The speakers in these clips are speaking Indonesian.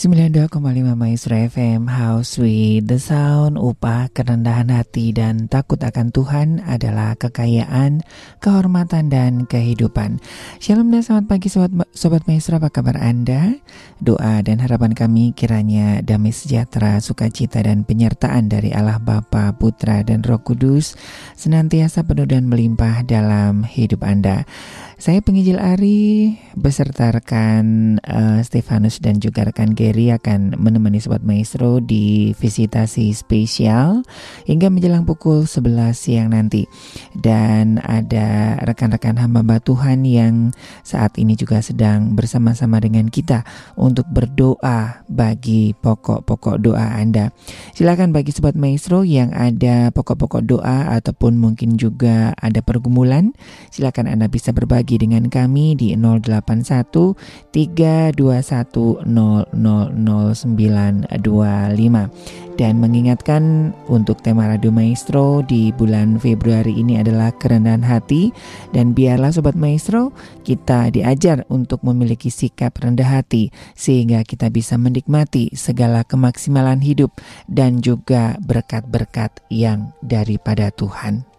92,5 Maestro FM House with the Sound Upah kerendahan hati dan takut akan Tuhan adalah kekayaan, kehormatan, dan kehidupan. Shalom dan selamat pagi Sobat, Sobat Maestro. Apa kabar Anda? Doa dan harapan kami kiranya damai sejahtera, sukacita, dan penyertaan dari Allah Bapa, Putra, dan Roh Kudus Senantiasa penuh dan melimpah dalam hidup Anda saya penginjil Ari beserta rekan uh, Stefanus dan juga rekan Gary akan menemani Sobat Maestro di visitasi spesial hingga menjelang pukul 11 siang nanti. Dan ada rekan-rekan hamba Tuhan yang saat ini juga sedang bersama-sama dengan kita untuk berdoa bagi pokok-pokok doa Anda. Silakan bagi Sobat Maestro yang ada pokok-pokok doa ataupun mungkin juga ada pergumulan, silakan Anda bisa berbagi berbagi dengan kami di 081 321 000925 dan mengingatkan untuk tema Radio Maestro di bulan Februari ini adalah kerendahan hati dan biarlah Sobat Maestro kita diajar untuk memiliki sikap rendah hati sehingga kita bisa menikmati segala kemaksimalan hidup dan juga berkat-berkat yang daripada Tuhan.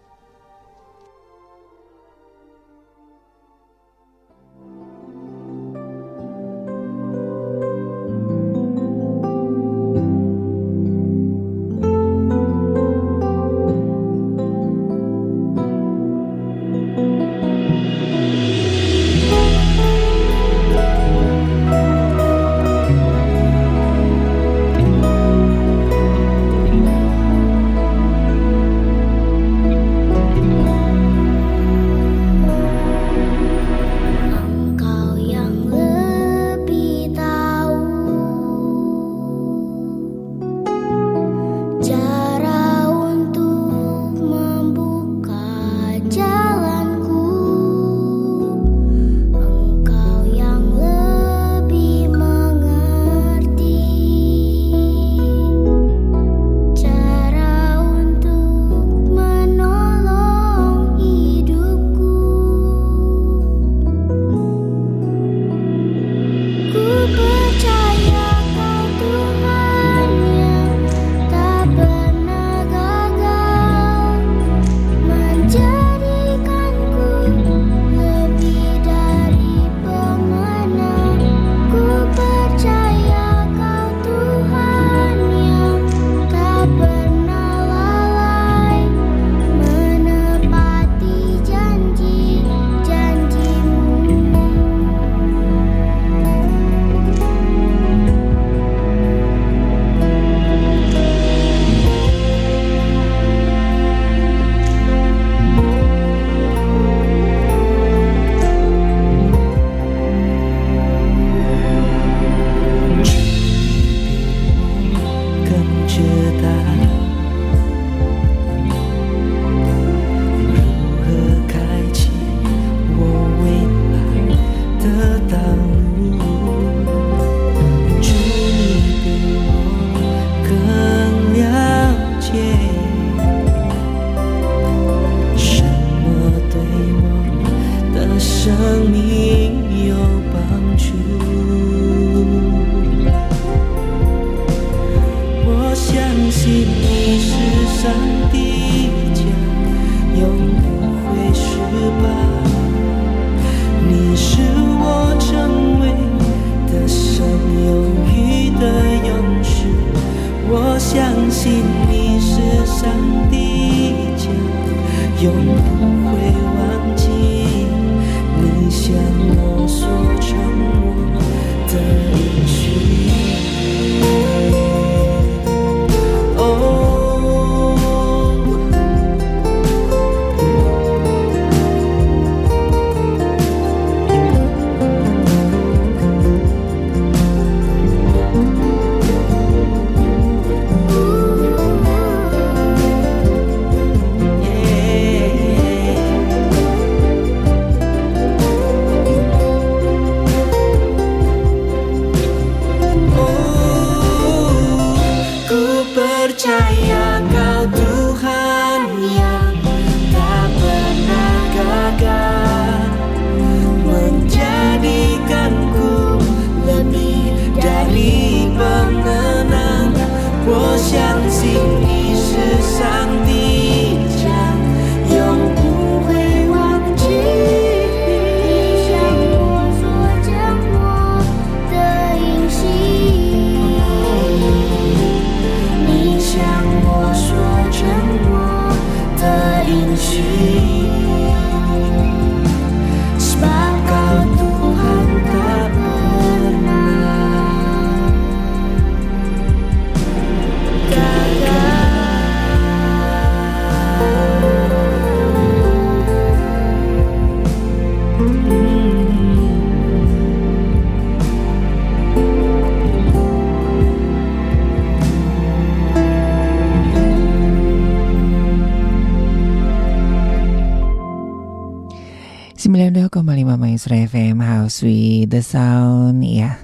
92,5 Maestro FM House with the Sound. Ya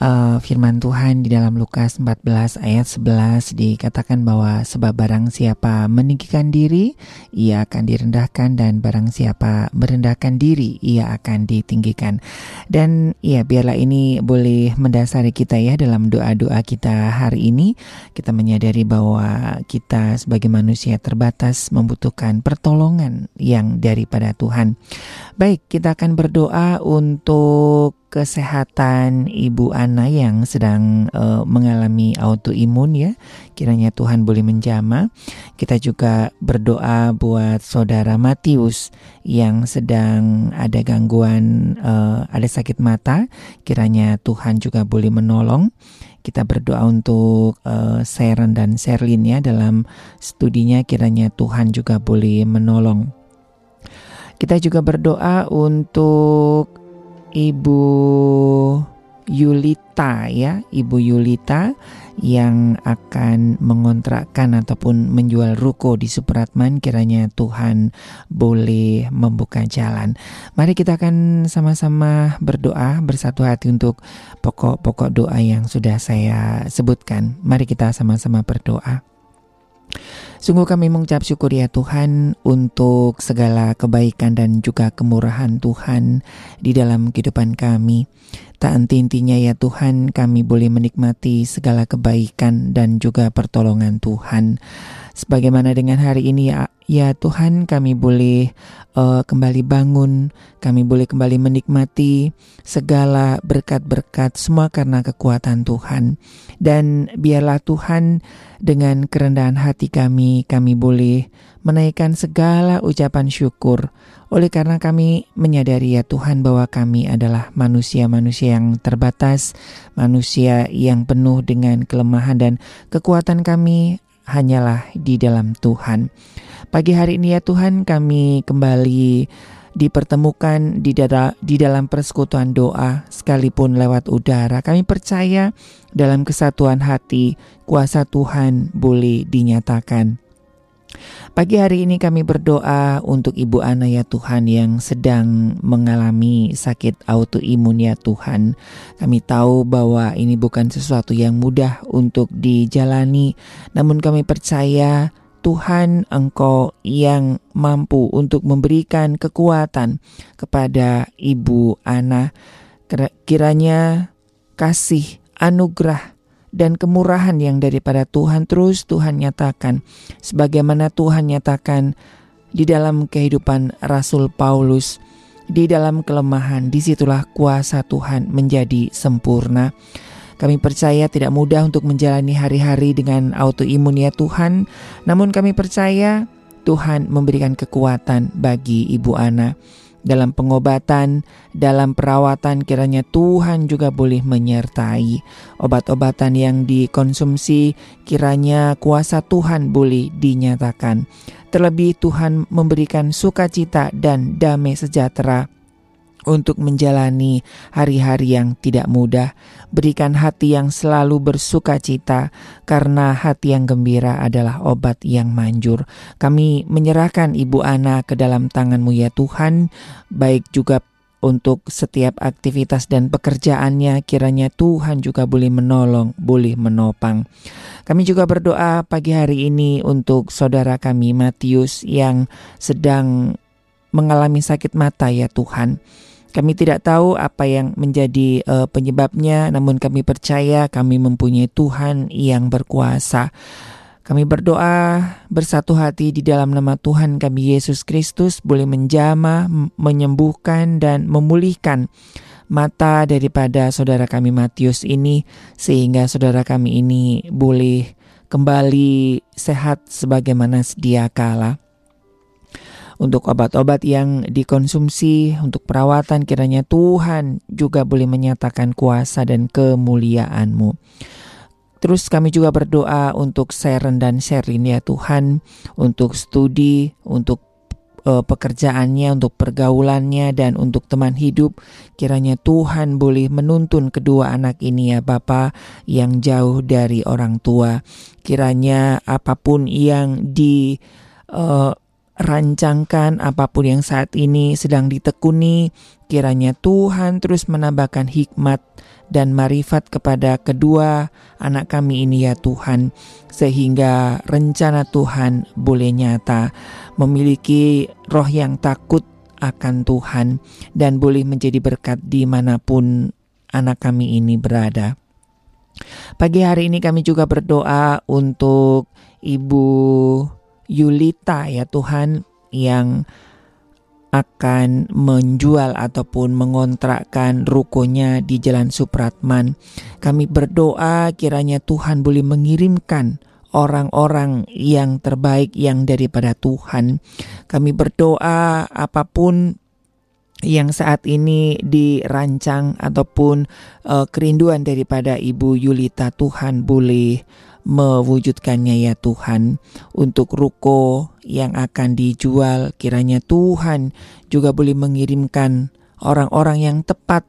uh, firman Tuhan di dalam Lukas 14 ayat 11 dikatakan bahwa sebab barang siapa meninggikan diri ia akan direndahkan dan barang siapa merendahkan diri ia akan ditinggikan. Dan ya biarlah ini boleh mendasari kita ya dalam doa-doa kita hari ini. Kita menyadari bahwa kita sebagai manusia terbatas membutuhkan pertolongan yang daripada Tuhan. Baik, kita akan berdoa untuk kesehatan Ibu Ana yang sedang uh, mengalami autoimun ya. Kiranya Tuhan boleh menjama. Kita juga berdoa buat saudara Matius yang sedang ada gangguan uh, ada sakit mata. Kiranya Tuhan juga boleh menolong. Kita berdoa untuk uh, Seren dan Serlin ya dalam studinya kiranya Tuhan juga boleh menolong. Kita juga berdoa untuk Ibu Yulita ya, Ibu Yulita yang akan mengontrakkan ataupun menjual ruko di Supratman kiranya Tuhan boleh membuka jalan. Mari kita akan sama-sama berdoa bersatu hati untuk pokok-pokok doa yang sudah saya sebutkan. Mari kita sama-sama berdoa. Sungguh kami mengucap syukur ya Tuhan untuk segala kebaikan dan juga kemurahan Tuhan di dalam kehidupan kami. Tak henti-hentinya ya Tuhan kami boleh menikmati segala kebaikan dan juga pertolongan Tuhan. Sebagaimana dengan hari ini ya, ya Tuhan kami boleh uh, kembali bangun, kami boleh kembali menikmati segala berkat-berkat semua karena kekuatan Tuhan. Dan biarlah Tuhan dengan kerendahan hati kami, kami boleh menaikkan segala ucapan syukur. Oleh karena kami menyadari ya Tuhan bahwa kami adalah manusia-manusia yang terbatas, manusia yang penuh dengan kelemahan dan kekuatan kami hanyalah di dalam Tuhan. Pagi hari ini ya Tuhan kami kembali dipertemukan di, dada, di dalam persekutuan doa sekalipun lewat udara. Kami percaya dalam kesatuan hati kuasa Tuhan boleh dinyatakan. Pagi hari ini kami berdoa untuk Ibu Ana ya Tuhan yang sedang mengalami sakit autoimun ya Tuhan. Kami tahu bahwa ini bukan sesuatu yang mudah untuk dijalani, namun kami percaya Tuhan Engkau yang mampu untuk memberikan kekuatan kepada Ibu Ana. Kiranya kasih anugerah dan kemurahan yang daripada Tuhan terus Tuhan nyatakan. Sebagaimana Tuhan nyatakan di dalam kehidupan Rasul Paulus di dalam kelemahan di situlah kuasa Tuhan menjadi sempurna. Kami percaya tidak mudah untuk menjalani hari-hari dengan autoimun ya Tuhan. Namun kami percaya Tuhan memberikan kekuatan bagi Ibu Ana dalam pengobatan, dalam perawatan kiranya Tuhan juga boleh menyertai obat-obatan yang dikonsumsi kiranya kuasa Tuhan boleh dinyatakan. Terlebih Tuhan memberikan sukacita dan damai sejahtera untuk menjalani hari-hari yang tidak mudah. Berikan hati yang selalu bersuka cita, karena hati yang gembira adalah obat yang manjur. Kami menyerahkan Ibu Ana ke dalam tanganmu ya Tuhan, baik juga untuk setiap aktivitas dan pekerjaannya kiranya Tuhan juga boleh menolong, boleh menopang. Kami juga berdoa pagi hari ini untuk saudara kami Matius yang sedang mengalami sakit mata ya Tuhan. Kami tidak tahu apa yang menjadi uh, penyebabnya, namun kami percaya kami mempunyai Tuhan yang berkuasa. Kami berdoa bersatu hati di dalam nama Tuhan kami Yesus Kristus boleh menjamah, menyembuhkan dan memulihkan mata daripada saudara kami Matius ini sehingga saudara kami ini boleh kembali sehat sebagaimana sedia kala untuk obat-obat yang dikonsumsi, untuk perawatan kiranya Tuhan juga boleh menyatakan kuasa dan kemuliaan-Mu. Terus kami juga berdoa untuk Seren dan Sherin ya Tuhan, untuk studi, untuk uh, pekerjaannya, untuk pergaulannya, dan untuk teman hidup. Kiranya Tuhan boleh menuntun kedua anak ini ya Bapa yang jauh dari orang tua. Kiranya apa pun yang di uh, rancangkan, apa pun yang saat ini sedang ditekuni, kiranya Tuhan terus menambahkan hikmat dan marifat kepada kedua anak kami ini ya Tuhan, sehingga rencana Tuhan boleh nyata, memiliki roh yang takut akan Tuhan, dan boleh menjadi berkat di mana pun anak kami ini berada. Pagi hari ini kami juga berdoa untuk Ibu Yulita ya Tuhan yang akan menjual ataupun mengontrakkan rukonya di Jalan Supratman. Kami berdoa kiranya Tuhan boleh mengirimkan orang-orang yang terbaik yang daripada Tuhan. Kami berdoa apa pun yang saat ini dirancang ataupun uh, kerinduan daripada Ibu Yulita Tuhan boleh mewujudkannya ya Tuhan untuk ruko yang akan dijual kiranya Tuhan juga boleh mengirimkan orang-orang yang tepat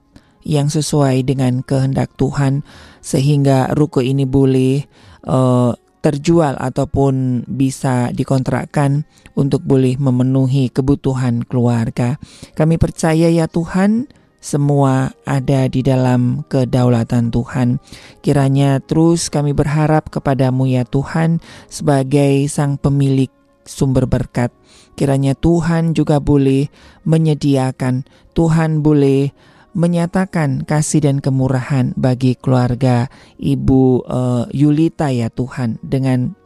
yang sesuai dengan kehendak Tuhan sehingga ruko ini boleh uh, terjual ataupun bisa dikontrakkan untuk boleh memenuhi kebutuhan keluarga. Kami percaya ya Tuhan, semua ada di dalam kedaulatan Tuhan. Kiranya terus kami berharap kepadamu ya Tuhan sebagai sang pemilik sumber berkat. Kiranya Tuhan juga boleh menyediakan, Tuhan boleh menyatakan kasih dan kemurahan bagi keluarga Ibu uh, Yulita ya Tuhan dengan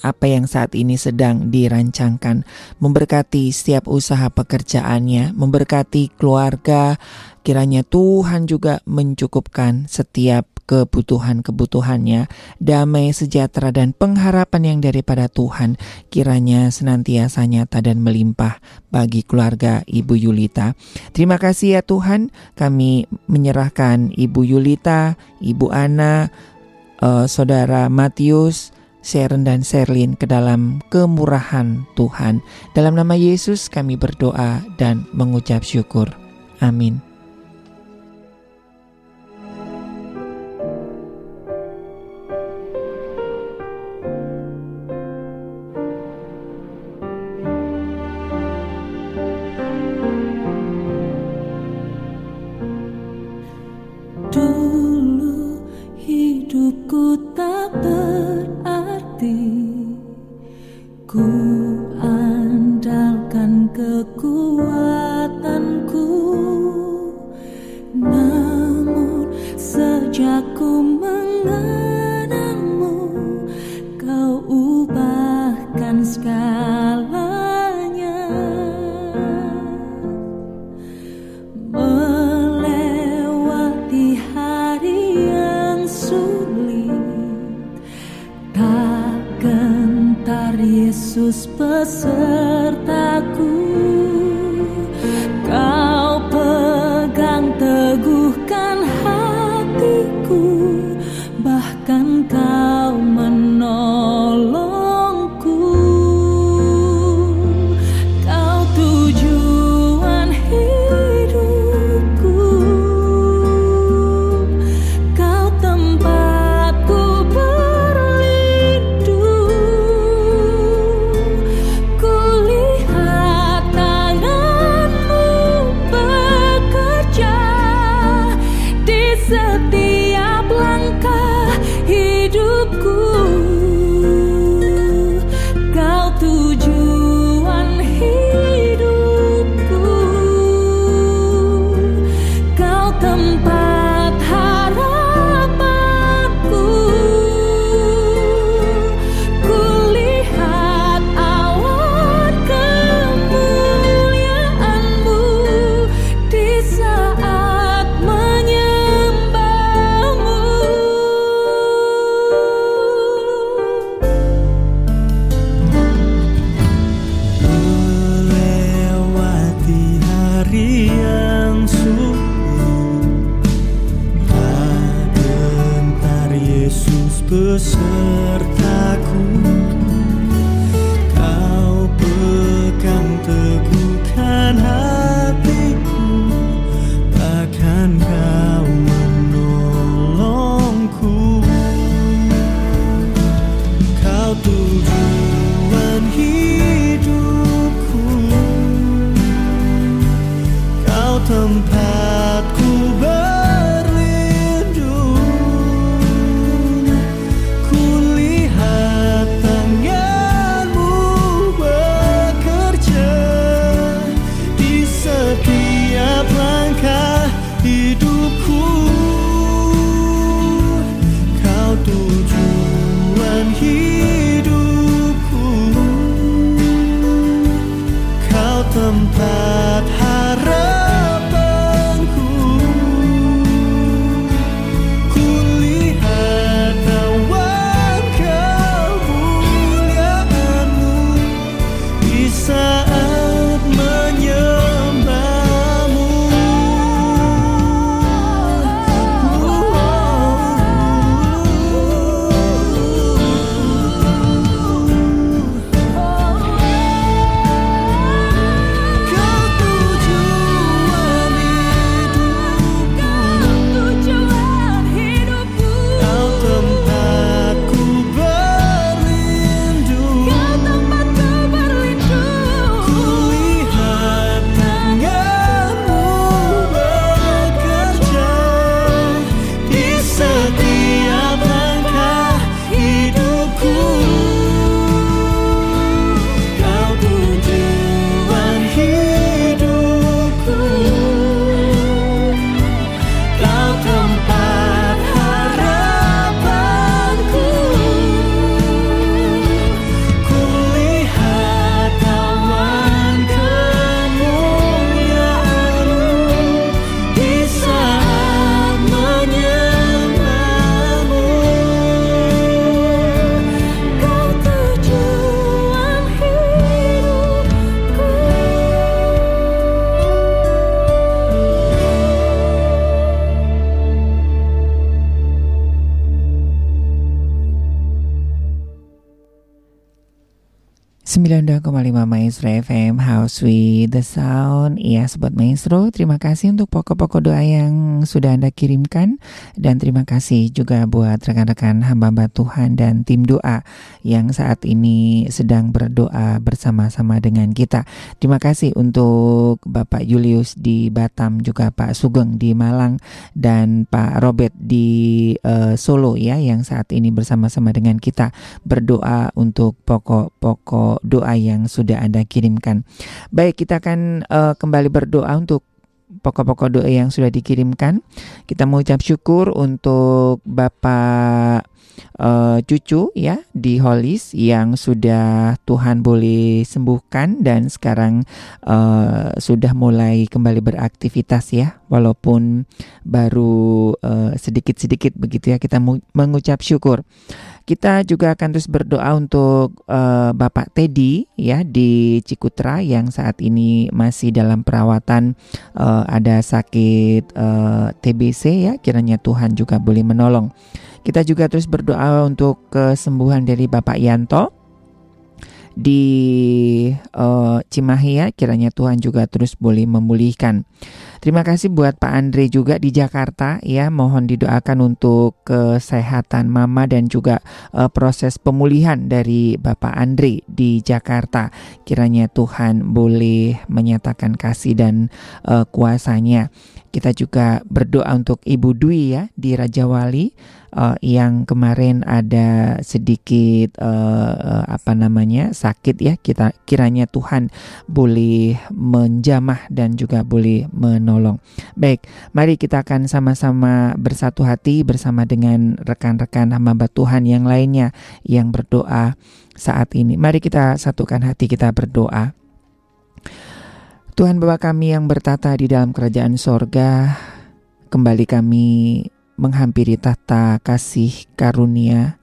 apa yang saat ini sedang dirancangkan, memberkati setiap usaha pekerjaannya, memberkati keluarga. Kiranya Tuhan juga mencukupkan setiap kebutuhan-kebutuhannya, damai, sejahtera, dan pengharapan yang daripada Tuhan kiranya senantiasa nyata dan melimpah bagi keluarga Ibu Yulita. Terima kasih ya Tuhan, kami menyerahkan Ibu Yulita, Ibu Ana, uh, Saudara Matius, Sharon dan Serlin ke dalam kemurahan Tuhan. Dalam nama Yesus kami berdoa dan mengucap syukur. Amin. tujuan hidup FM The Sound. Iya Sobat Maestro Terima kasih untuk pokok-pokok doa yang sudah Anda kirimkan. Dan terima kasih juga buat rekan-rekan hamba-hamba Tuhan dan tim doa Yang saat ini sedang berdoa bersama-sama dengan kita. Terima kasih untuk Bapak Julius di Batam Juga Pak Sugeng di Malang Dan Pak Robert di uh, Solo ya Yang saat ini bersama-sama dengan kita Berdoa untuk pokok-pokok doa yang sudah Anda kirimkan. Baik, kita akan uh, kembali berdoa untuk pokok-pokok doa yang sudah dikirimkan. Kita mengucap syukur untuk Bapak uh, cucu ya di Holis yang sudah Tuhan boleh sembuhkan dan sekarang uh, sudah mulai kembali beraktivitas ya walaupun baru sedikit-sedikit uh, begitu ya kita mengucap syukur. Kita juga akan terus berdoa untuk uh, Bapak Teddy ya di Cikutra yang saat ini masih dalam perawatan uh, ada sakit uh, TBC ya kiranya Tuhan juga boleh menolong. Kita juga terus berdoa untuk kesembuhan dari Bapak Yanto di uh, Cimahi ya kiranya Tuhan juga terus boleh memulihkan. Terima kasih buat Pak Andre juga di Jakarta ya. Mohon didoakan untuk kesehatan Mama dan juga uh, proses pemulihan dari Bapak Andre di Jakarta. Kiranya Tuhan boleh menyatakan kasih dan uh, kuasanya. Kita juga berdoa untuk Ibu Dwi ya di Raja Wali uh, yang kemarin ada sedikit uh, apa namanya sakit ya kita kiranya Tuhan boleh menjamah dan juga boleh menolong. Baik, mari kita akan sama-sama bersatu hati bersama dengan rekan-rekan hamba Tuhan yang lainnya yang berdoa saat ini. Mari kita satukan hati kita berdoa. Tuhan Bapa kami yang bertata di dalam kerajaan sorga, kembali kami menghampiri tahta kasih karunia.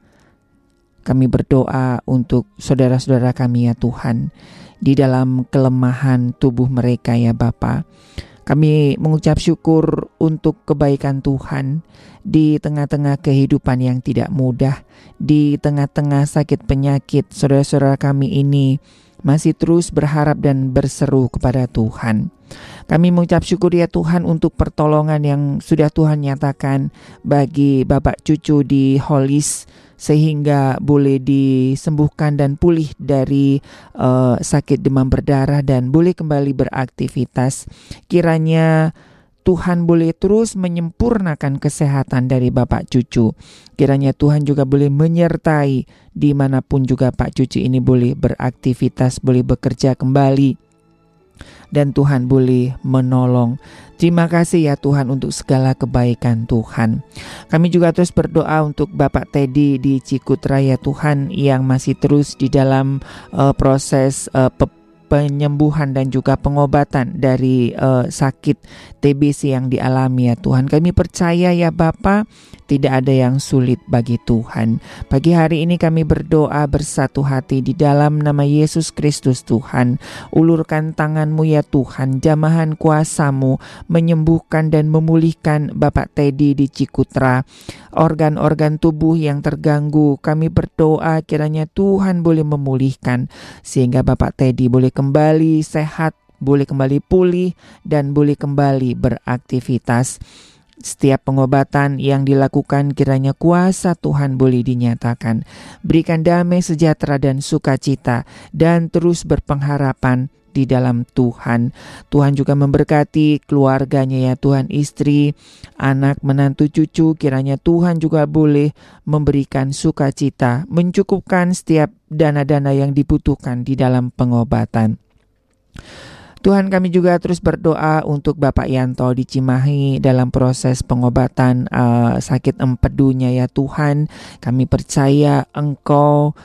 Kami berdoa untuk saudara-saudara kami ya Tuhan, di dalam kelemahan tubuh mereka ya Bapa. Kami mengucap syukur untuk kebaikan Tuhan di tengah-tengah kehidupan yang tidak mudah, di tengah-tengah sakit penyakit saudara-saudara kami ini masih terus berharap dan berseru kepada Tuhan. Kami mengucap syukur ya Tuhan untuk pertolongan yang sudah Tuhan nyatakan bagi Bapak cucu di Holis sehingga boleh disembuhkan dan pulih dari uh, sakit demam berdarah dan boleh kembali beraktivitas. Kiranya Tuhan boleh terus menyempurnakan kesehatan dari Bapak cucu. Kiranya Tuhan juga boleh menyertai di mana pun juga Pak cucu ini boleh beraktivitas, boleh bekerja kembali. Dan Tuhan boleh menolong. Terima kasih ya Tuhan untuk segala kebaikan Tuhan. Kami juga terus berdoa untuk Bapak Teddy di Cikutra ya Tuhan yang masih terus di dalam uh, proses uh, penyembuhan dan juga pengobatan dari uh, sakit TBC yang dialami ya Tuhan. Kami percaya ya Bapa, tidak ada yang sulit bagi Tuhan. Pagi hari ini kami berdoa bersatu hati di dalam nama Yesus Kristus Tuhan. Ulurkan tanganmu ya Tuhan, jamahan kuasamu menyembuhkan dan memulihkan Bapak Teddy di Cikutra. Organ-organ tubuh yang terganggu, kami berdoa kiranya Tuhan boleh memulihkan sehingga Bapak Teddy boleh kembali sehat boleh kembali pulih dan boleh kembali beraktivitas. Setiap pengobatan yang dilakukan kiranya kuasa Tuhan boleh dinyatakan. Berikan damai sejahtera dan sukacita dan terus berpengharapan di dalam Tuhan. Tuhan juga memberkati keluarganya ya Tuhan, istri, anak, menantu, cucu. Kiranya Tuhan juga boleh memberikan sukacita, mencukupkan setiap dana-dana yang dibutuhkan di dalam pengobatan. Tuhan kami juga terus berdoa untuk Bapak Yanto di Cimahi dalam proses pengobatan uh, sakit empedunya ya Tuhan. Kami percaya Engkau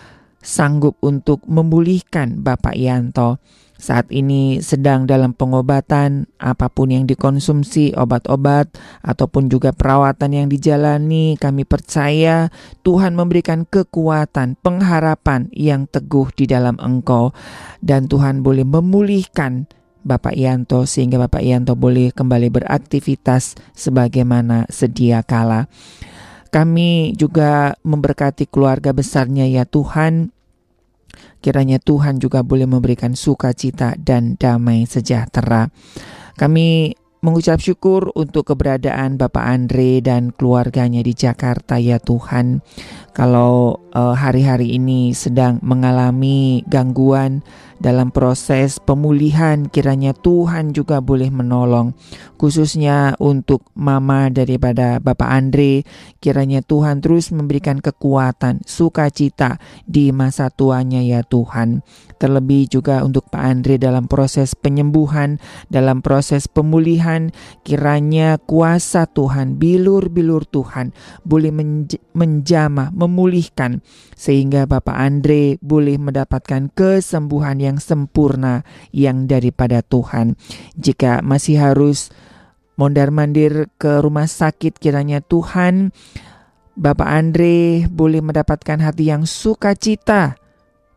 sanggup untuk memulihkan Bapak Yanto. Saat ini sedang dalam pengobatan, apa pun yang dikonsumsi, obat-obat, ataupun juga perawatan yang dijalani, kami percaya Tuhan memberikan kekuatan, pengharapan yang teguh di dalam Engkau, dan Tuhan boleh memulihkan Bapak Yanto sehingga Bapak Yanto boleh kembali beraktivitas sebagaimana sedia kala. Kami juga memberkati keluarga besarnya ya Tuhan. Kiranya Tuhan juga boleh memberikan sukacita dan damai sejahtera. Kami mengucap syukur untuk keberadaan Bapak Andre dan keluarganya di Jakarta ya Tuhan. Kalau hari-hari uh, ini sedang mengalami gangguan dalam proses pemulihan. Kiranya Tuhan juga boleh menolong khususnya untuk mama daripada Bapak Andre. Kiranya Tuhan terus memberikan kekuatan sukacita di masa tuanya ya Tuhan. Terlebih juga untuk Pak Andre dalam proses penyembuhan dalam proses pemulihan kiranya kuasa Tuhan bilur-bilur Tuhan boleh menj menjamah memulihkan sehingga Bapak Andre boleh mendapatkan kesembuhan yang sempurna yang daripada Tuhan. Jika masih harus mondar-mandir ke rumah sakit kiranya Tuhan Bapak Andre boleh mendapatkan hati yang sukacita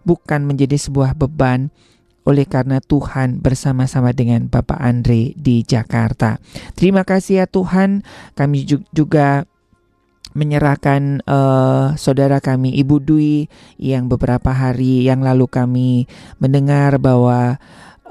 bukan menjadi sebuah beban oleh karena Tuhan bersama-sama dengan Bapak Andre di Jakarta. Terima kasih ya Tuhan, kami juga menyerahkan uh, saudara kami Ibu Dwi yang beberapa hari yang lalu kami mendengar bahwa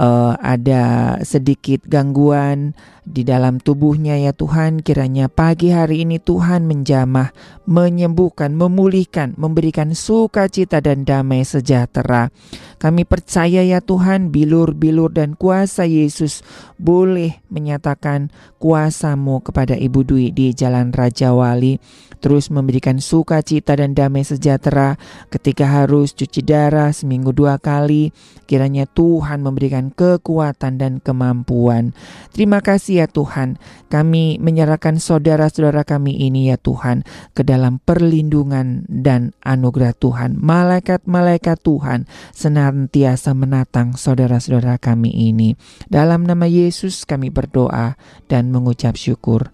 uh, ada sedikit gangguan di dalam tubuhnya ya Tuhan kiranya pagi hari ini Tuhan menjamah menyembuhkan memulihkan memberikan sukacita dan damai sejahtera. Kami percaya ya Tuhan bilur-bilur dan kuasa Yesus boleh menyatakan kuasamu kepada Ibu Dwi di Jalan Raja Wali. Terus memberikan sukacita dan damai sejahtera ketika harus cuci darah seminggu dua kali. Kiranya Tuhan memberikan kekuatan dan kemampuan. Terima kasih ya Tuhan, kami menyerahkan saudara-saudara kami ini ya Tuhan ke dalam perlindungan dan anugerah Tuhan. Malaikat-malaikat Tuhan senantiasa menatang saudara-saudara kami ini. Dalam nama Yesus kami berdoa dan mengucap syukur.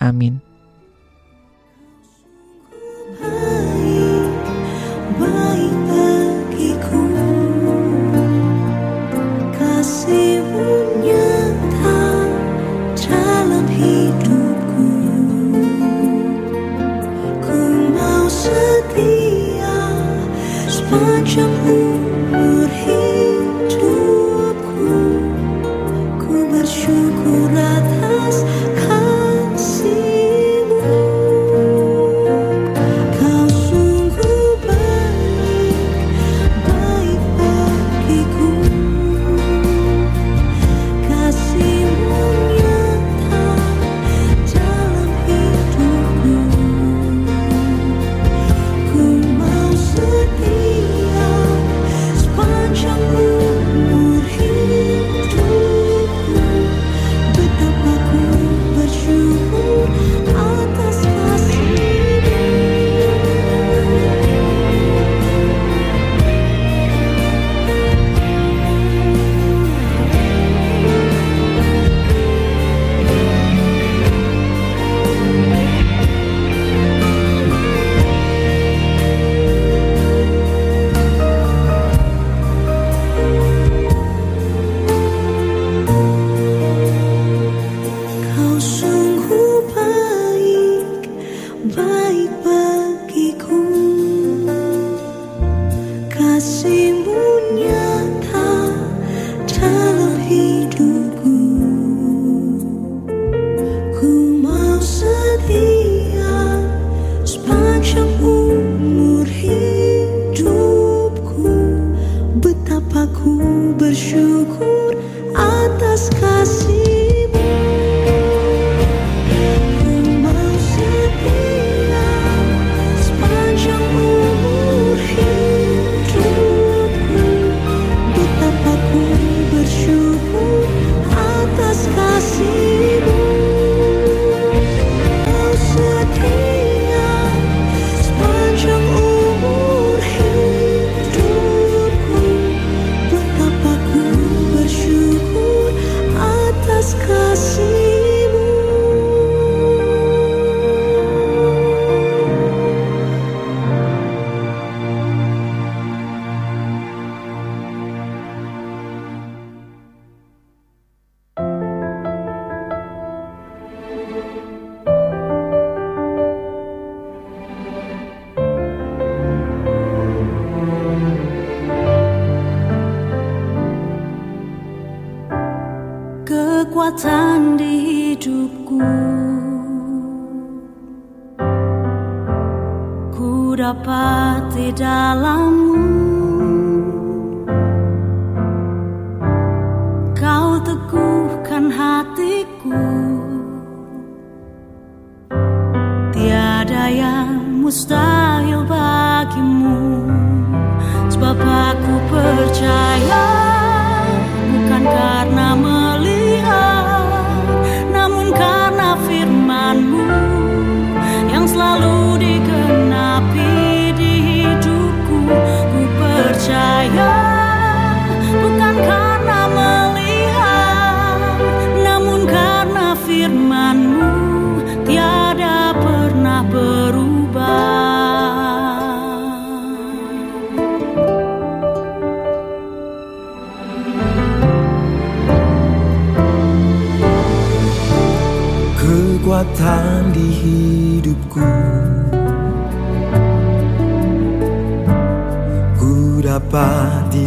Amin.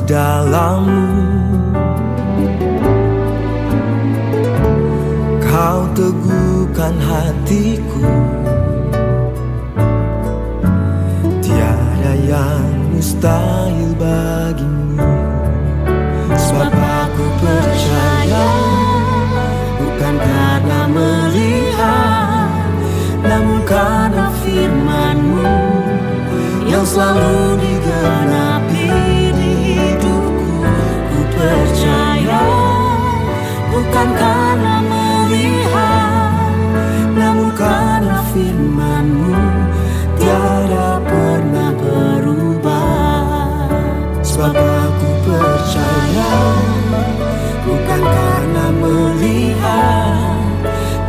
dalammu. Kau teguhkan hatiku. Tiada yang mustahil bagimu. Sebab aku percaya Bukan karena melihat Namun karena firmanmu Yang selalu digenapi bukan karena melihat Namun karena firmanmu Tiada pernah berubah. Sebab aku percaya Bukan karena melihat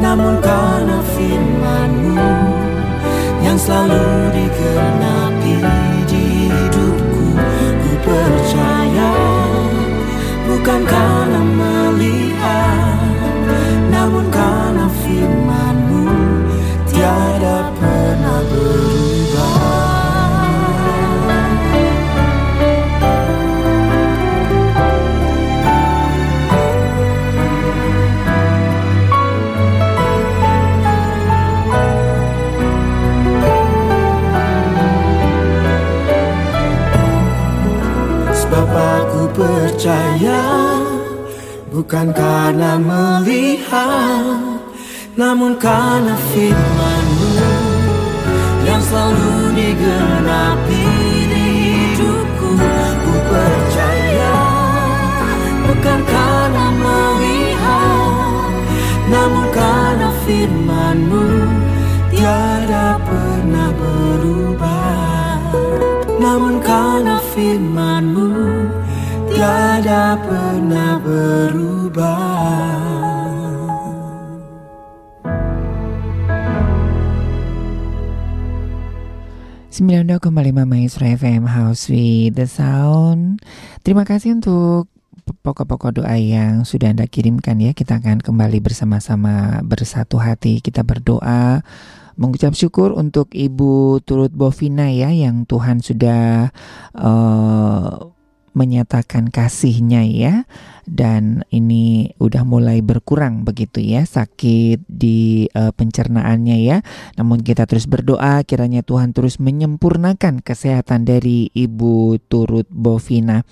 Namun karena firmanmu Yang selalu digenapi di hidupku. Ku percaya. Bukan karena melihat Namun karena firmanmu Tiada percaya Bukan karena melihat Namun karena firmanmu Yang selalu digenapi di hidupku. Ku percaya Bukan karena melihat Namun karena firmanmu Tiada pernah berubah. Namun karena firmanmu tiada pernah berubah Sembilan kembali Maestro FM House with the Sound. Terima kasih untuk pokok-pokok doa yang sudah Anda kirimkan ya. Kita akan kembali bersama-sama bersatu hati. Kita berdoa mengucap syukur untuk Ibu Turut Bovina ya yang Tuhan sudah uh, menyatakan kasihnya ya dan ini udah mulai berkurang begitu ya sakit di uh, pencernaannya ya. Namun kita terus berdoa kiranya Tuhan terus menyempurnakan kesehatan dari Ibu Turut Bovina.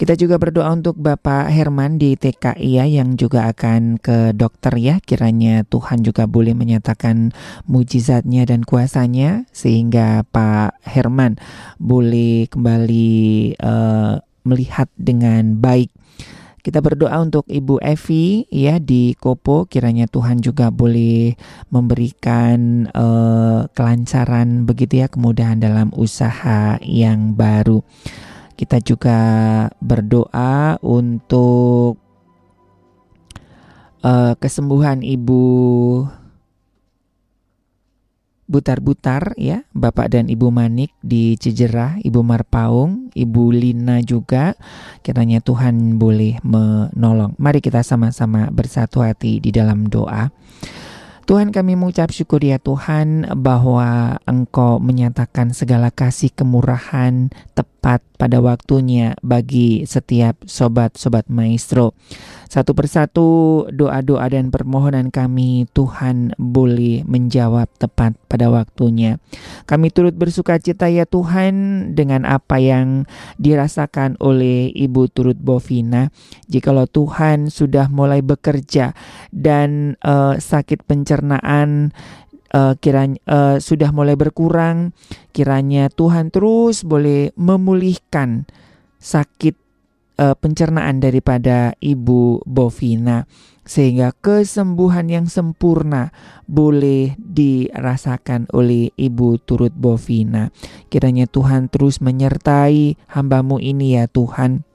Kita juga berdoa untuk Bapak Herman di TKI ya yang juga akan ke dokter ya. Kiranya Tuhan juga boleh menyatakan mujizatnya dan kuasanya sehingga Pak Herman boleh kembali uh, melihat dengan baik kita berdoa untuk Ibu Evi ya di Kopo kiranya Tuhan juga boleh memberikan uh, kelancaran begitu ya kemudahan dalam usaha yang baru. Kita juga berdoa untuk uh, kesembuhan Ibu Butar-Butar ya, Bapak dan Ibu Manik di Cijerah, Ibu Marpaung, Ibu Lina juga. Kiranya Tuhan boleh menolong. Mari kita sama-sama bersatu hati di dalam doa. Tuhan kami mengucap syukur ya Tuhan bahwa Engkau menyatakan segala kasih kemurahan tepat pada waktunya bagi setiap sobat-sobat maestro. Satu persatu doa-doa dan permohonan kami Tuhan boleh menjawab tepat pada waktunya. Kami turut bersuka cita ya Tuhan dengan apa yang dirasakan oleh Ibu Turut Bovina. Jikalau Tuhan sudah mulai bekerja dan uh, sakit pencernaan uh, kiranya uh, sudah mulai berkurang, kiranya Tuhan terus boleh memulihkan sakit uh, pencernaan daripada Ibu Bovina sehingga kesembuhan yang sempurna boleh dirasakan oleh Ibu Turut Bovina. Kiranya Tuhan terus menyertai hambamu ini ya Tuhan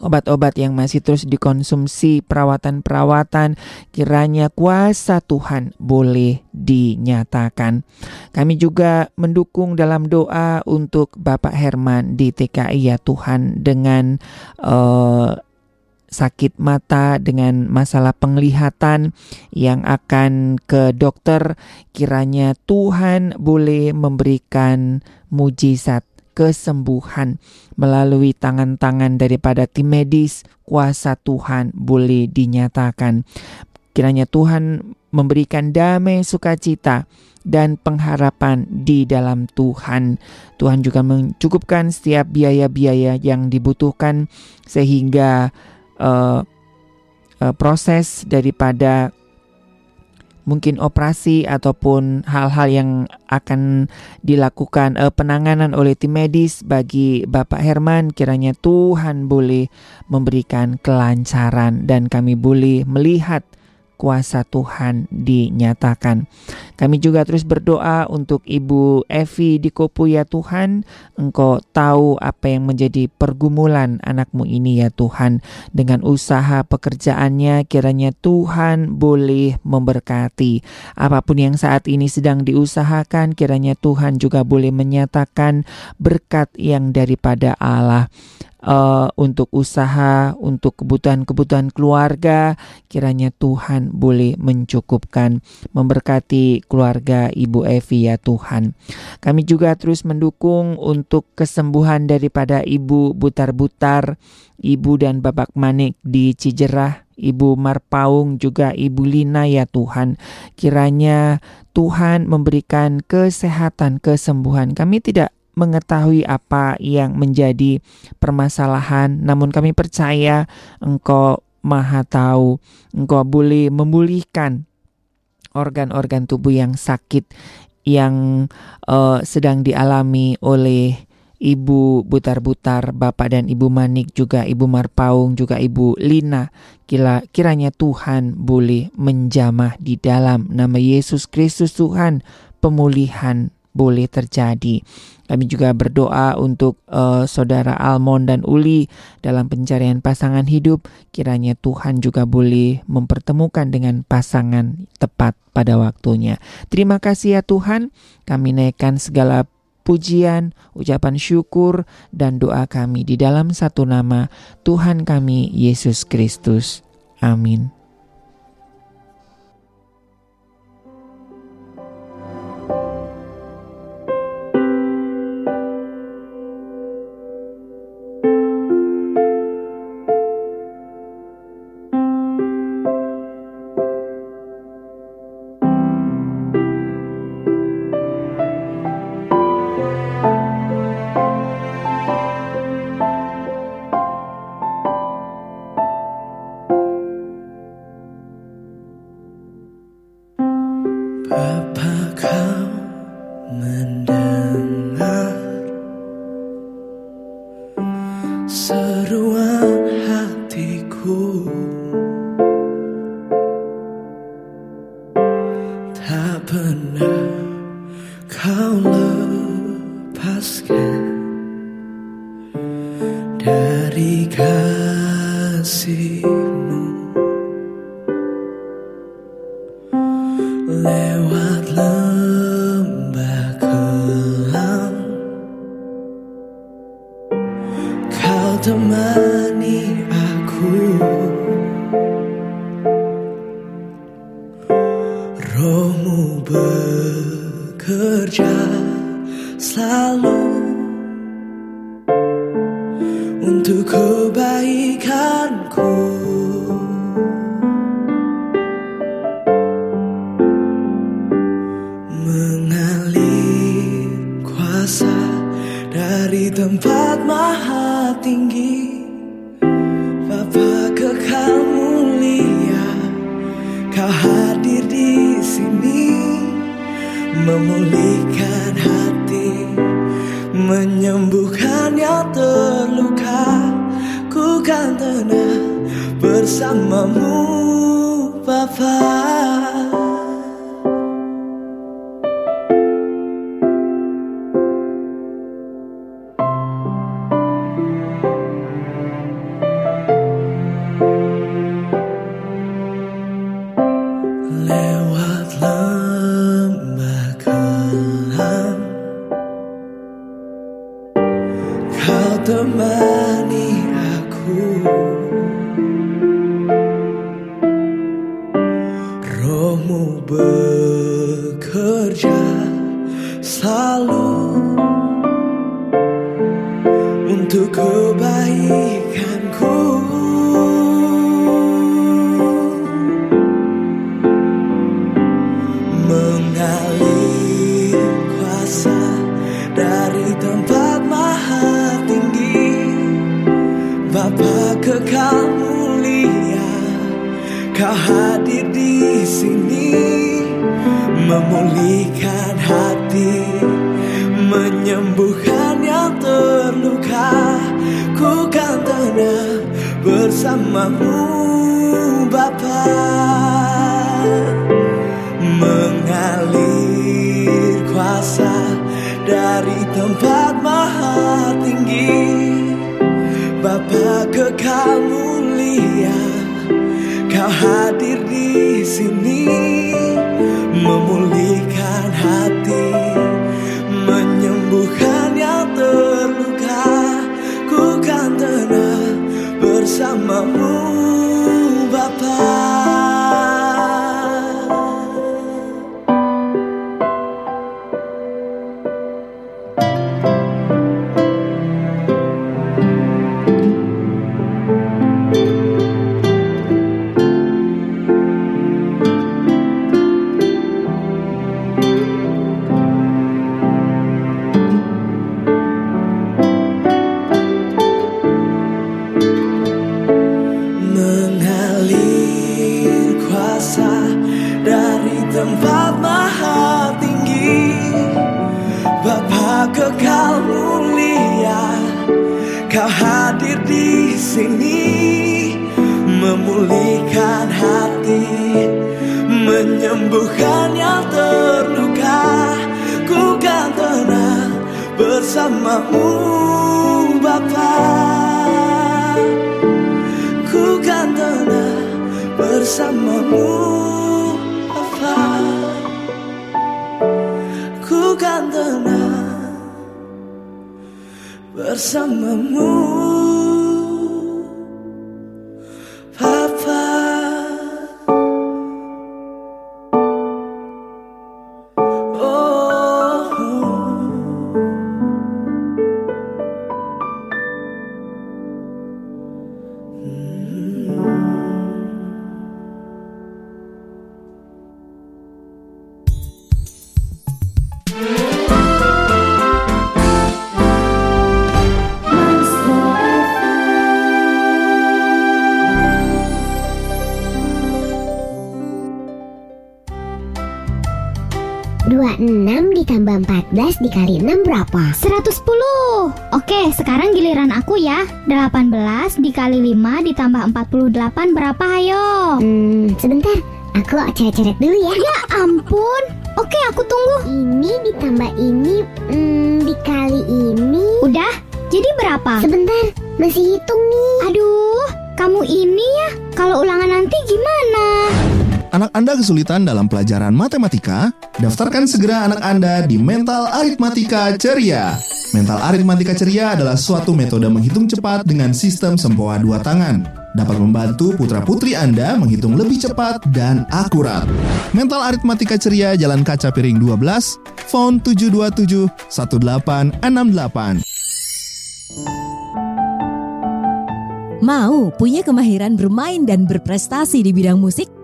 obat-obat yang masih terus dikonsumsi, perawatan-perawatan, kiranya kuasa Tuhan boleh dinyatakan. Kami juga mendukung dalam doa untuk Bapak Herman di TKI ya Tuhan dengan uh, sakit mata dengan masalah penglihatan yang akan ke dokter kiranya Tuhan boleh memberikan mujizat kesembuhan melalui tangan-tangan daripada tim medis, kuasa Tuhan boleh dinyatakan. Kiranya Tuhan memberikan damai sukacita dan pengharapan di dalam Tuhan. Tuhan juga mencukupkan setiap biaya-biaya yang dibutuhkan sehingga uh, uh, proses daripada mungkin operasi ataupun hal-hal yang akan dilakukan uh, penanganan oleh tim medis bagi Bapak Herman kiranya Tuhan boleh memberikan kelancaran dan kami boleh melihat kuasa Tuhan dinyatakan. Kami juga terus berdoa untuk Ibu Evi di Kopu ya Tuhan. Engkau tahu apa yang menjadi pergumulan anakmu ini ya Tuhan. Dengan usaha pekerjaannya kiranya Tuhan boleh memberkati. Apa pun yang saat ini sedang diusahakan kiranya Tuhan juga boleh menyatakan berkat yang daripada Allah uh, untuk usaha, untuk kebutuhan-kebutuhan keluarga, kiranya Tuhan boleh mencukupkan, memberkati keluarga Ibu Evi ya Tuhan. Kami juga terus mendukung untuk kesembuhan daripada Ibu Butar-Butar, Ibu dan Bapak Manik di Cijerah, Ibu Marpaung juga Ibu Lina ya Tuhan. Kiranya Tuhan memberikan kesehatan, kesembuhan. Kami tidak mengetahui apa yang menjadi permasalahan, namun kami percaya Engkau Maha Tahu, Engkau boleh memulihkan organ-organ tubuh yang sakit yang uh, sedang dialami oleh Ibu Butar-Butar, Bapak dan Ibu Manik, juga Ibu Marpaung, juga Ibu Lina. Kira, kiranya Tuhan boleh menjamah di dalam nama Yesus Kristus Tuhan pemulihan boleh terjadi. Kami juga berdoa untuk uh, saudara Almon dan Uli dalam pencarian pasangan hidup. Kiranya Tuhan juga boleh mempertemukan dengan pasangan tepat pada waktunya. Terima kasih ya Tuhan. Kami naikkan segala pujian, ucapan syukur, dan doa kami di dalam satu nama Tuhan kami Yesus Kristus. Amin. 14 18 dikali 5 ditambah 48 berapa ayo? Hmm sebentar Aku coret-coret dulu ya Ya ampun Oke aku tunggu Ini ditambah ini hmm, dikali Jadi berapa? Sebentar, masih hitung nih. Aduh, kamu ini ya. Kalau ulangan nanti gimana? Anak Anda kesulitan dalam pelajaran matematika? Daftarkan segera anak Anda di Mental Aritmatika Ceria. Mental Aritmatika Ceria adalah suatu metode menghitung cepat dengan sistem sempoa dua tangan. Dapat membantu putra-putri Anda menghitung lebih cepat dan akurat. Mental Aritmatika Ceria Jalan Kaca Piring 12, phone 727 1868. Mau punya kemahiran bermain dan berprestasi di bidang musik?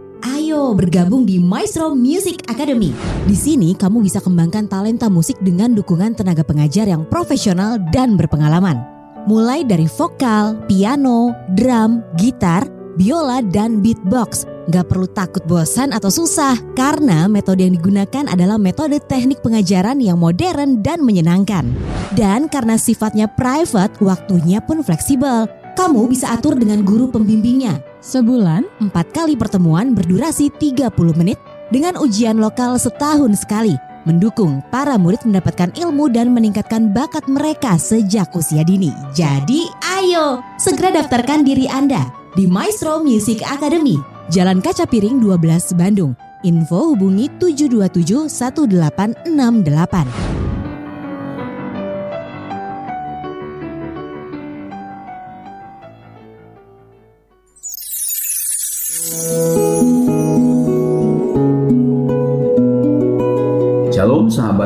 Ayo bergabung di Maestro Music Academy. Di sini kamu bisa kembangkan talenta musik dengan dukungan tenaga pengajar yang profesional dan berpengalaman. Mulai dari vokal, piano, drum, gitar, biola, dan beatbox. Gak perlu takut bosan atau susah karena metode yang digunakan adalah metode teknik pengajaran yang modern dan menyenangkan. Dan karena sifatnya private, waktunya pun fleksibel. Kamu bisa atur dengan guru pembimbingnya. Sebulan, empat kali pertemuan berdurasi 30 menit dengan ujian lokal setahun sekali. Mendukung para murid mendapatkan ilmu dan meningkatkan bakat mereka sejak usia dini. Jadi ayo, segera daftarkan diri Anda di Maestro Music Academy, Jalan Kaca Piring 12 Bandung. Info hubungi 727 1868.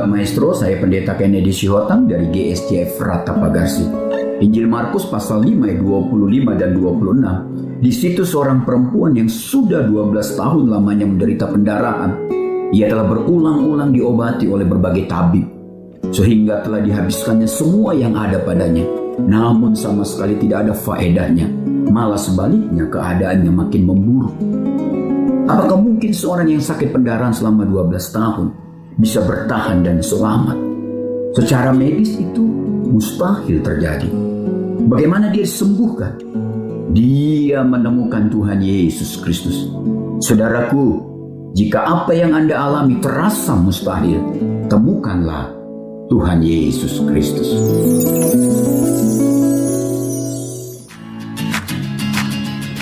Maestro, saya pendeta Kennedy Sihotang dari GSCF Rata Pagarsi. Injil Markus pasal 5 ayat 25 dan 26. Di situ seorang perempuan yang sudah 12 tahun lamanya menderita pendarahan. Ia telah berulang-ulang diobati oleh berbagai tabib. Sehingga telah dihabiskannya semua yang ada padanya. Namun sama sekali tidak ada faedahnya. Malah sebaliknya keadaannya makin memburuk. Apakah mungkin seorang yang sakit pendarahan selama 12 tahun bisa bertahan dan selamat. Secara medis itu mustahil terjadi. Bagaimana dia disembuhkan? Dia menemukan Tuhan Yesus Kristus. Saudaraku, jika apa yang Anda alami terasa mustahil, temukanlah Tuhan Yesus Kristus.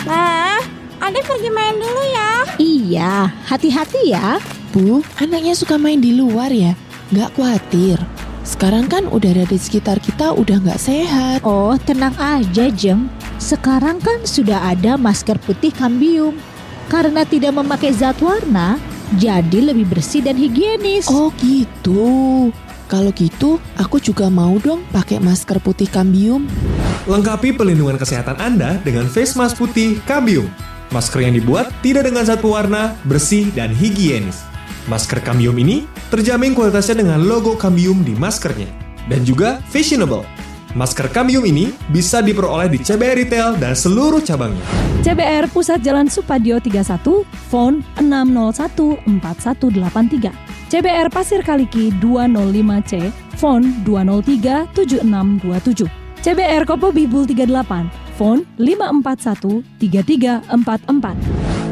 Ma, Anda pergi main dulu ya. Iya, hati-hati ya. Bu, anaknya suka main di luar ya? Nggak khawatir. Sekarang kan udara di sekitar kita udah nggak sehat. Oh, tenang aja, Jem. Sekarang kan sudah ada masker putih kambium. Karena tidak memakai zat warna, jadi lebih bersih dan higienis. Oh gitu. Kalau gitu, aku juga mau dong pakai masker putih kambium. Lengkapi pelindungan kesehatan Anda dengan face mask putih Kambium. Masker yang dibuat tidak dengan zat pewarna, bersih, dan higienis. Masker Cambium ini terjamin kualitasnya dengan logo Cambium di maskernya dan juga fashionable. Masker Cambium ini bisa diperoleh di CBR Retail dan seluruh cabangnya. CBR Pusat Jalan Supadio 31, phone 6014183. CBR Pasir Kaliki 205C, phone 2037627. CBR Kopo Bibul 38, phone 5413344.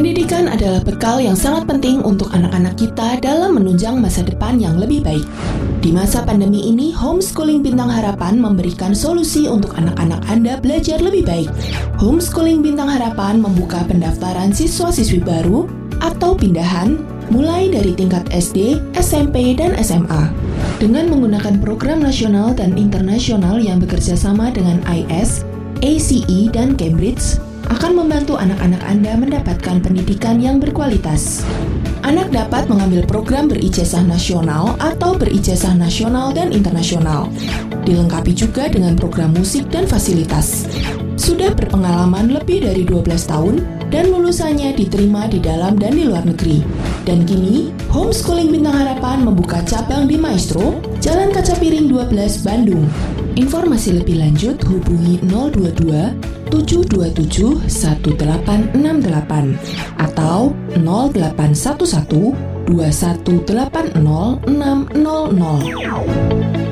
Pendidikan adalah bekal yang sangat penting untuk anak-anak kita dalam menunjang masa depan yang lebih baik. Di masa pandemi ini, Homeschooling Bintang Harapan memberikan solusi untuk anak-anak Anda belajar lebih baik. Homeschooling Bintang Harapan membuka pendaftaran siswa-siswi baru atau pindahan mulai dari tingkat SD, SMP, dan SMA. Dengan menggunakan program nasional dan internasional yang bekerja sama dengan IS, ACE, dan Cambridge, akan membantu anak-anak Anda mendapatkan pendidikan yang berkualitas. Anak dapat mengambil program berijazah nasional atau berijazah nasional dan internasional. Dilengkapi juga dengan program musik dan fasilitas. Sudah berpengalaman lebih dari 12 tahun dan lulusannya diterima di dalam dan di luar negeri. Dan kini, Homeschooling Bintang Harapan membuka cabang di Maestro, Jalan Kaca Piring 12, Bandung. Informasi lebih lanjut hubungi 022 727 1868 atau 0811 2180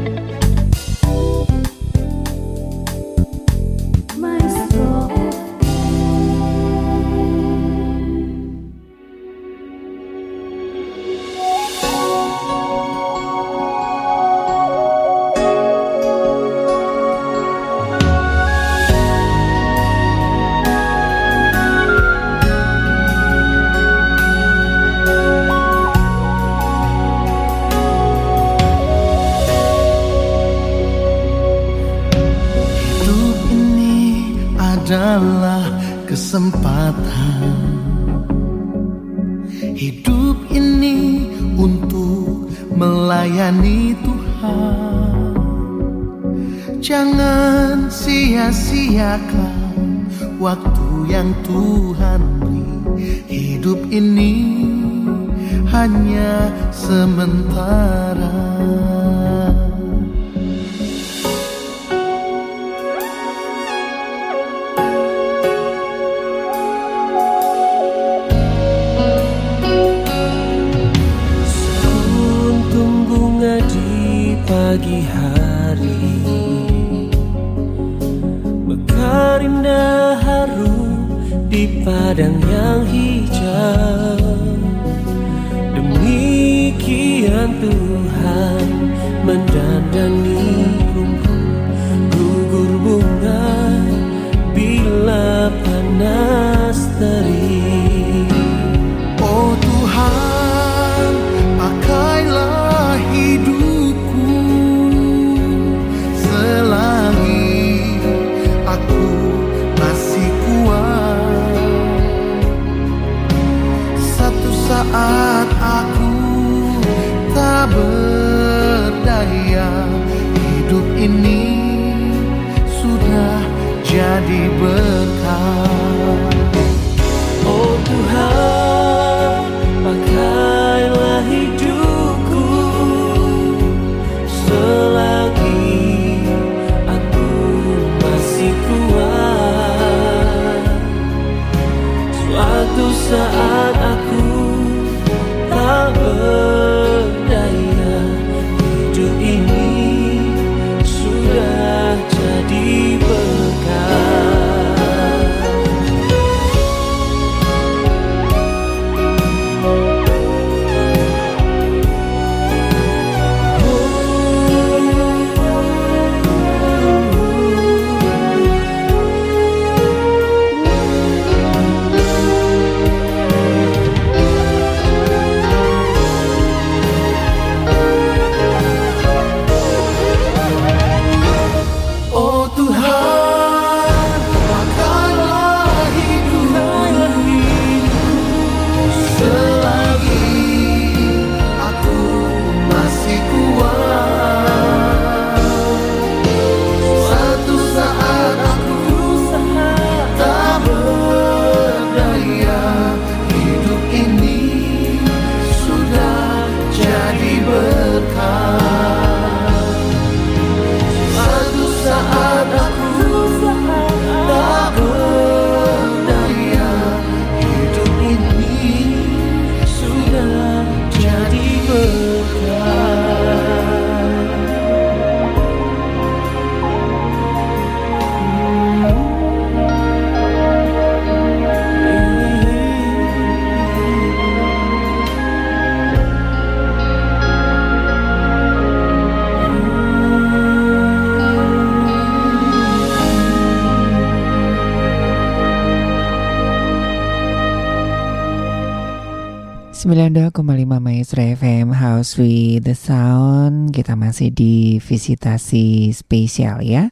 With the Sound. Kita masih di visitasi spesial ya.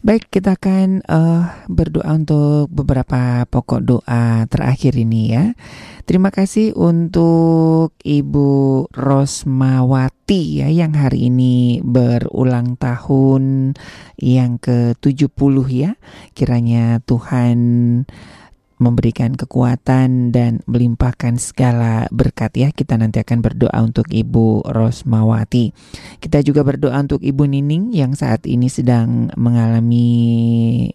Baik kita akan uh, berdoa untuk beberapa pokok doa terakhir ini ya. Terima kasih untuk Ibu Rosmawati ya yang hari ini berulang tahun yang ke-70 ya. Kiranya Tuhan memberikan kekuatan dan melimpahkan segala berkat ya. Kita nanti akan berdoa untuk Ibu Rosmawati. Kita juga berdoa untuk Ibu Nining yang saat ini sedang mengalami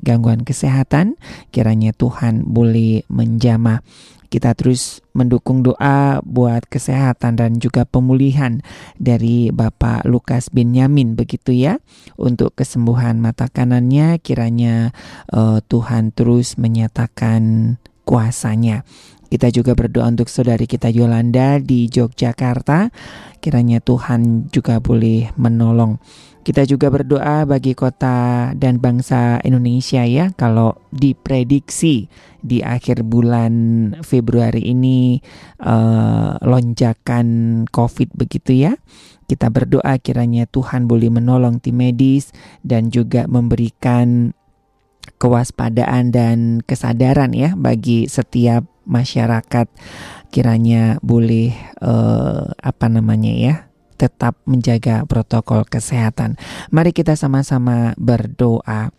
gangguan kesehatan. Kiranya Tuhan boleh menjamah. Kita terus mendukung doa buat kesehatan dan juga pemulihan dari Bapak Lukas bin Yamin begitu ya. Untuk kesembuhan mata kanannya kiranya uh, Tuhan terus menyatakan kuasanya. Kita juga berdoa untuk saudari kita Yolanda di Yogyakarta. Kiranya Tuhan juga boleh menolong. Kita juga berdoa bagi kota dan bangsa Indonesia ya kalau diprediksi di akhir bulan Februari ini uh, lonjakan COVID begitu ya. Kita berdoa kiranya Tuhan boleh menolong tim medis dan juga memberikan kewaspadaan dan kesadaran ya bagi setiap masyarakat kiranya boleh uh, apa namanya ya tetap menjaga protokol kesehatan. Mari kita sama-sama berdoa.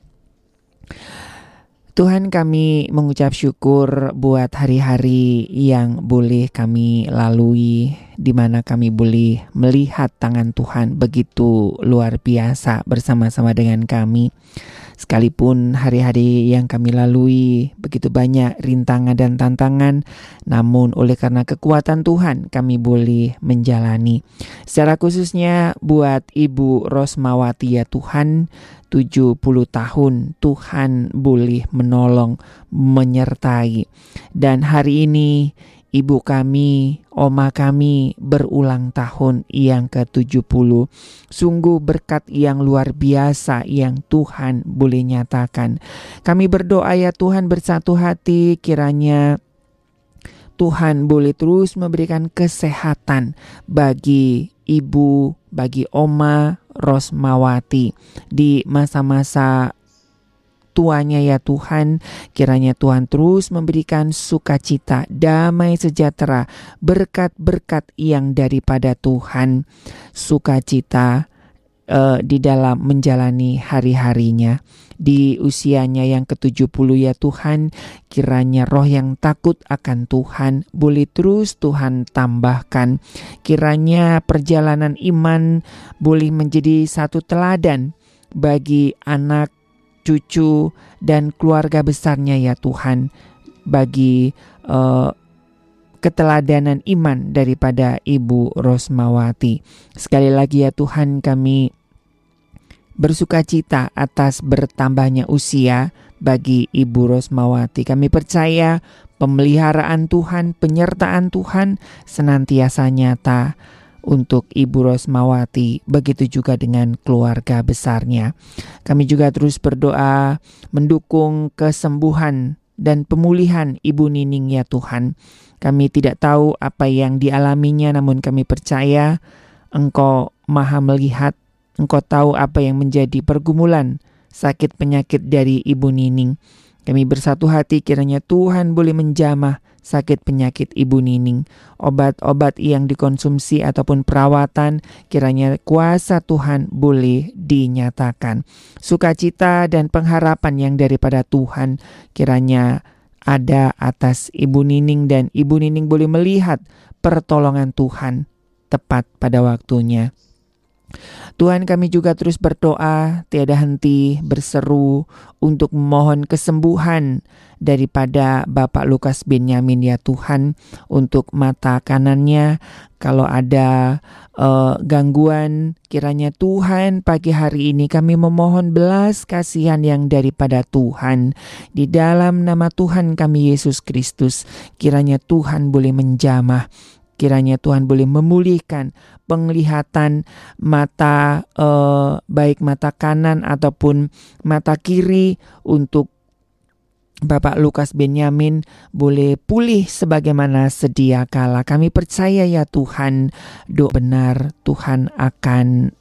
Tuhan kami mengucap syukur buat hari-hari yang boleh kami lalui di mana kami boleh melihat tangan Tuhan begitu luar biasa bersama-sama dengan kami. Sekalipun hari-hari yang kami lalui begitu banyak rintangan dan tantangan, namun oleh karena kekuatan Tuhan kami boleh menjalani. Secara khususnya buat Ibu Rosmawati ya Tuhan, 70 tahun Tuhan boleh menolong, menyertai. Dan hari ini ibu kami, oma kami berulang tahun yang ke-70. Sungguh berkat yang luar biasa yang Tuhan boleh nyatakan. Kami berdoa ya Tuhan bersatu hati kiranya Tuhan boleh terus memberikan kesehatan bagi ibu, bagi oma Rosmawati di masa-masa tuanya ya Tuhan. Kiranya Tuhan terus memberikan sukacita, damai sejahtera, berkat-berkat yang daripada Tuhan. Sukacita uh, di dalam menjalani hari-harinya. Di usianya yang ke-70 ya Tuhan, kiranya roh yang takut akan Tuhan boleh terus Tuhan tambahkan. Kiranya perjalanan iman boleh menjadi satu teladan bagi anak cucu, dan keluarga besarnya ya Tuhan bagi uh, keteladanan iman daripada Ibu Rosmawati. Sekali lagi ya Tuhan kami bersuka cita atas bertambahnya usia bagi Ibu Rosmawati. Kami percaya pemeliharaan Tuhan, penyertaan Tuhan senantiasa nyata untuk Ibu Rosmawati, begitu juga dengan keluarga besarnya. Kami juga terus berdoa mendukung kesembuhan dan pemulihan Ibu Nining ya Tuhan. Kami tidak tahu apa yang dialaminya namun kami percaya Engkau maha melihat, Engkau tahu apa yang menjadi pergumulan sakit penyakit dari Ibu Nining. Kami bersatu hati kiranya Tuhan boleh menjamah sakit penyakit Ibu Nining, obat-obat yang dikonsumsi ataupun perawatan, kiranya kuasa Tuhan boleh dinyatakan. Sukacita dan pengharapan yang daripada Tuhan kiranya ada atas Ibu Nining dan Ibu Nining boleh melihat pertolongan Tuhan tepat pada waktunya. Tuhan kami juga terus berdoa tiada henti berseru untuk memohon kesembuhan daripada Bapak Lukas Benyamin ya Tuhan untuk mata kanannya. Kalau ada uh, gangguan kiranya Tuhan pagi hari ini kami memohon belas kasihan yang daripada Tuhan. Di dalam nama Tuhan kami Yesus Kristus kiranya Tuhan boleh menjamah Kiranya Tuhan boleh memulihkan penglihatan mata eh, baik mata kanan ataupun mata kiri untuk Bapak Lukas Benyamin boleh pulih sebagaimana sedia kala. Kami percaya ya Tuhan, doa benar Tuhan akan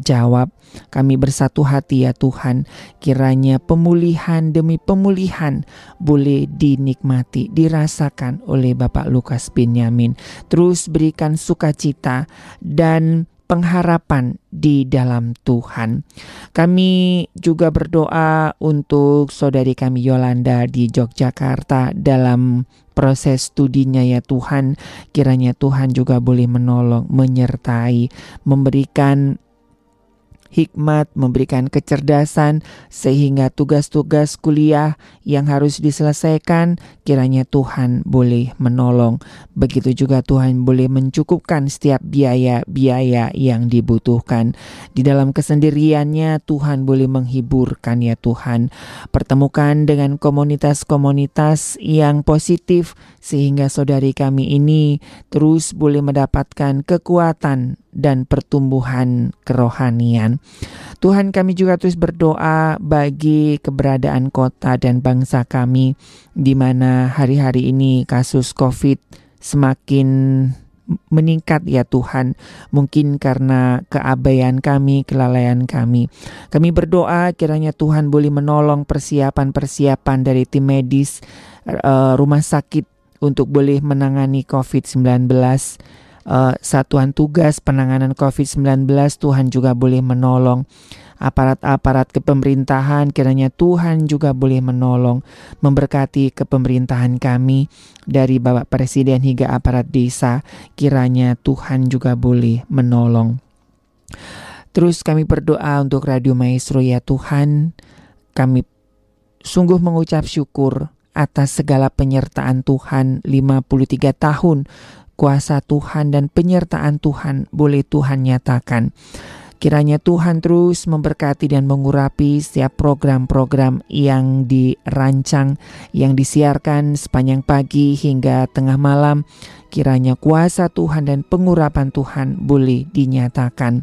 jawab. Kami bersatu hati ya Tuhan, kiranya pemulihan demi pemulihan boleh dinikmati, dirasakan oleh Bapak Lukas Benyamin. Terus berikan sukacita dan pengharapan di dalam Tuhan. Kami juga berdoa untuk saudari kami Yolanda di Yogyakarta dalam proses studinya ya Tuhan. Kiranya Tuhan juga boleh menolong, menyertai, memberikan hikmat, memberikan kecerdasan, sehingga tugas-tugas kuliah yang harus diselesaikan, kiranya Tuhan boleh menolong. Begitu juga Tuhan boleh mencukupkan setiap biaya-biaya yang dibutuhkan. Di dalam kesendiriannya, Tuhan boleh menghiburkan ya Tuhan. Pertemukan dengan komunitas-komunitas yang positif, sehingga saudari kami ini terus boleh mendapatkan kekuatan dan pertumbuhan kerohanian. Tuhan kami juga terus berdoa bagi keberadaan kota dan bangsa kami di mana hari-hari ini kasus COVID semakin meningkat ya Tuhan. Mungkin karena keabaian kami, kelalaian kami. Kami berdoa kiranya Tuhan boleh menolong persiapan-persiapan dari tim medis uh, rumah sakit untuk boleh menangani COVID-19 uh, satuan tugas penanganan COVID-19 Tuhan juga boleh menolong. Aparat-aparat kepemerintahan kiranya Tuhan juga boleh menolong memberkati kepemerintahan kami dari Bapak Presiden hingga aparat desa. Kiranya Tuhan juga boleh menolong. Terus kami berdoa untuk Radio Maestro ya Tuhan. Kami sungguh mengucap syukur atas segala penyertaan Tuhan 53 tahun kuasa Tuhan dan penyertaan Tuhan boleh Tuhan nyatakan. Kiranya Tuhan terus memberkati dan mengurapi setiap program-program yang dirancang, yang disiarkan sepanjang pagi hingga tengah malam. Kiranya kuasa Tuhan dan pengurapan Tuhan boleh dinyatakan.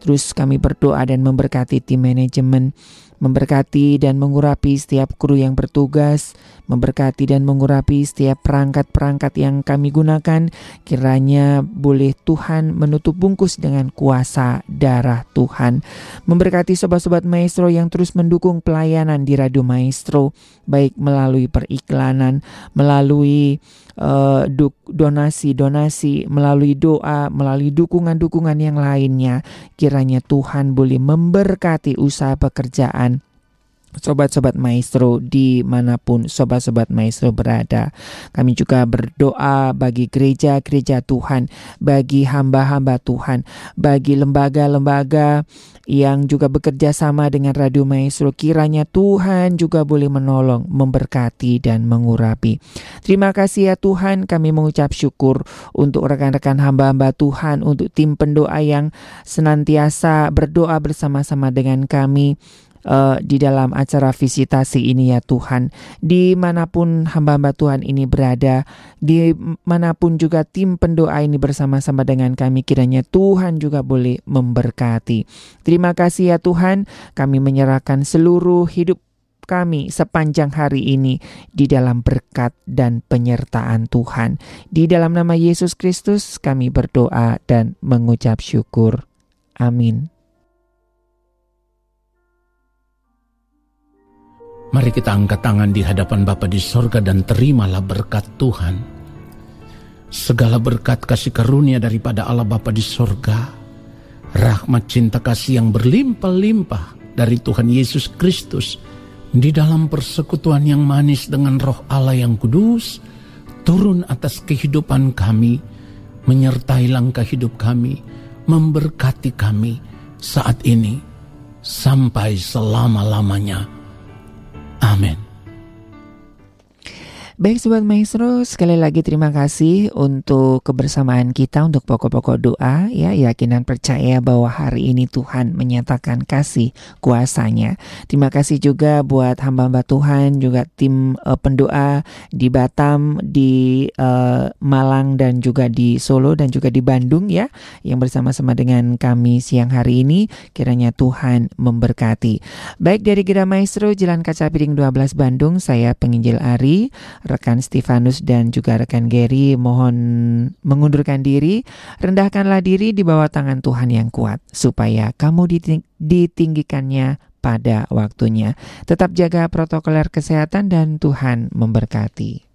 Terus kami berdoa dan memberkati tim manajemen memberkati dan mengurapi setiap kru yang bertugas, memberkati dan mengurapi setiap perangkat-perangkat yang kami gunakan, kiranya boleh Tuhan menutup bungkus dengan kuasa darah Tuhan. Memberkati sobat-sobat maestro yang terus mendukung pelayanan di Radio Maestro, baik melalui periklanan, melalui uh, donasi-donasi, melalui doa, melalui dukungan-dukungan yang lainnya. Kiranya Tuhan boleh memberkati usaha pekerjaan sobat-sobat maestro di mana pun sobat-sobat maestro berada. Kami juga berdoa bagi gereja-gereja Tuhan, bagi hamba-hamba Tuhan, bagi lembaga-lembaga yang juga bekerja sama dengan Radio Maestro. Kiranya Tuhan juga boleh menolong, memberkati, dan mengurapi. Terima kasih ya Tuhan, kami mengucap syukur untuk rekan-rekan hamba-hamba Tuhan, untuk tim pendoa yang senantiasa berdoa bersama-sama dengan kami uh, di dalam acara visitasi ini ya Tuhan. Di mana pun hamba-hamba Tuhan ini berada, di mana pun juga tim pendoa ini bersama-sama dengan kami, kiranya Tuhan juga boleh memberkati. Terima kasih ya Tuhan, kami menyerahkan seluruh hidup kami sepanjang hari ini di dalam berkat dan penyertaan Tuhan. Di dalam nama Yesus Kristus kami berdoa dan mengucap syukur. Amin. Mari kita angkat tangan di hadapan Bapa di sorga dan terimalah berkat Tuhan. Segala berkat kasih karunia daripada Allah Bapa di sorga, rahmat cinta kasih yang berlimpah-limpah dari Tuhan Yesus Kristus di dalam persekutuan yang manis dengan roh Allah yang kudus, turun atas kehidupan kami, menyertai langkah hidup kami, memberkati kami saat ini sampai selama-lamanya. Amin. Baik Sobat Maestro, sekali lagi terima kasih untuk kebersamaan kita untuk pokok-pokok doa ya, yakin dan percaya bahwa hari ini Tuhan menyatakan kasih kuasanya. Terima kasih juga buat hamba-hamba Tuhan, juga tim uh, pendoa di Batam, di uh, Malang dan juga di Solo dan juga di Bandung ya, yang bersama-sama dengan kami siang hari ini, kiranya Tuhan memberkati. Baik dari Gera Maestro, Jalan Kaca Piring 12 Bandung, saya penginjil Ari, rekan Stefanus dan juga rekan Gary mohon mengundurkan diri, rendahkanlah diri di bawah tangan Tuhan yang kuat supaya kamu diting ditinggikannya pada waktunya. Tetap jaga protokoler kesehatan dan Tuhan memberkati.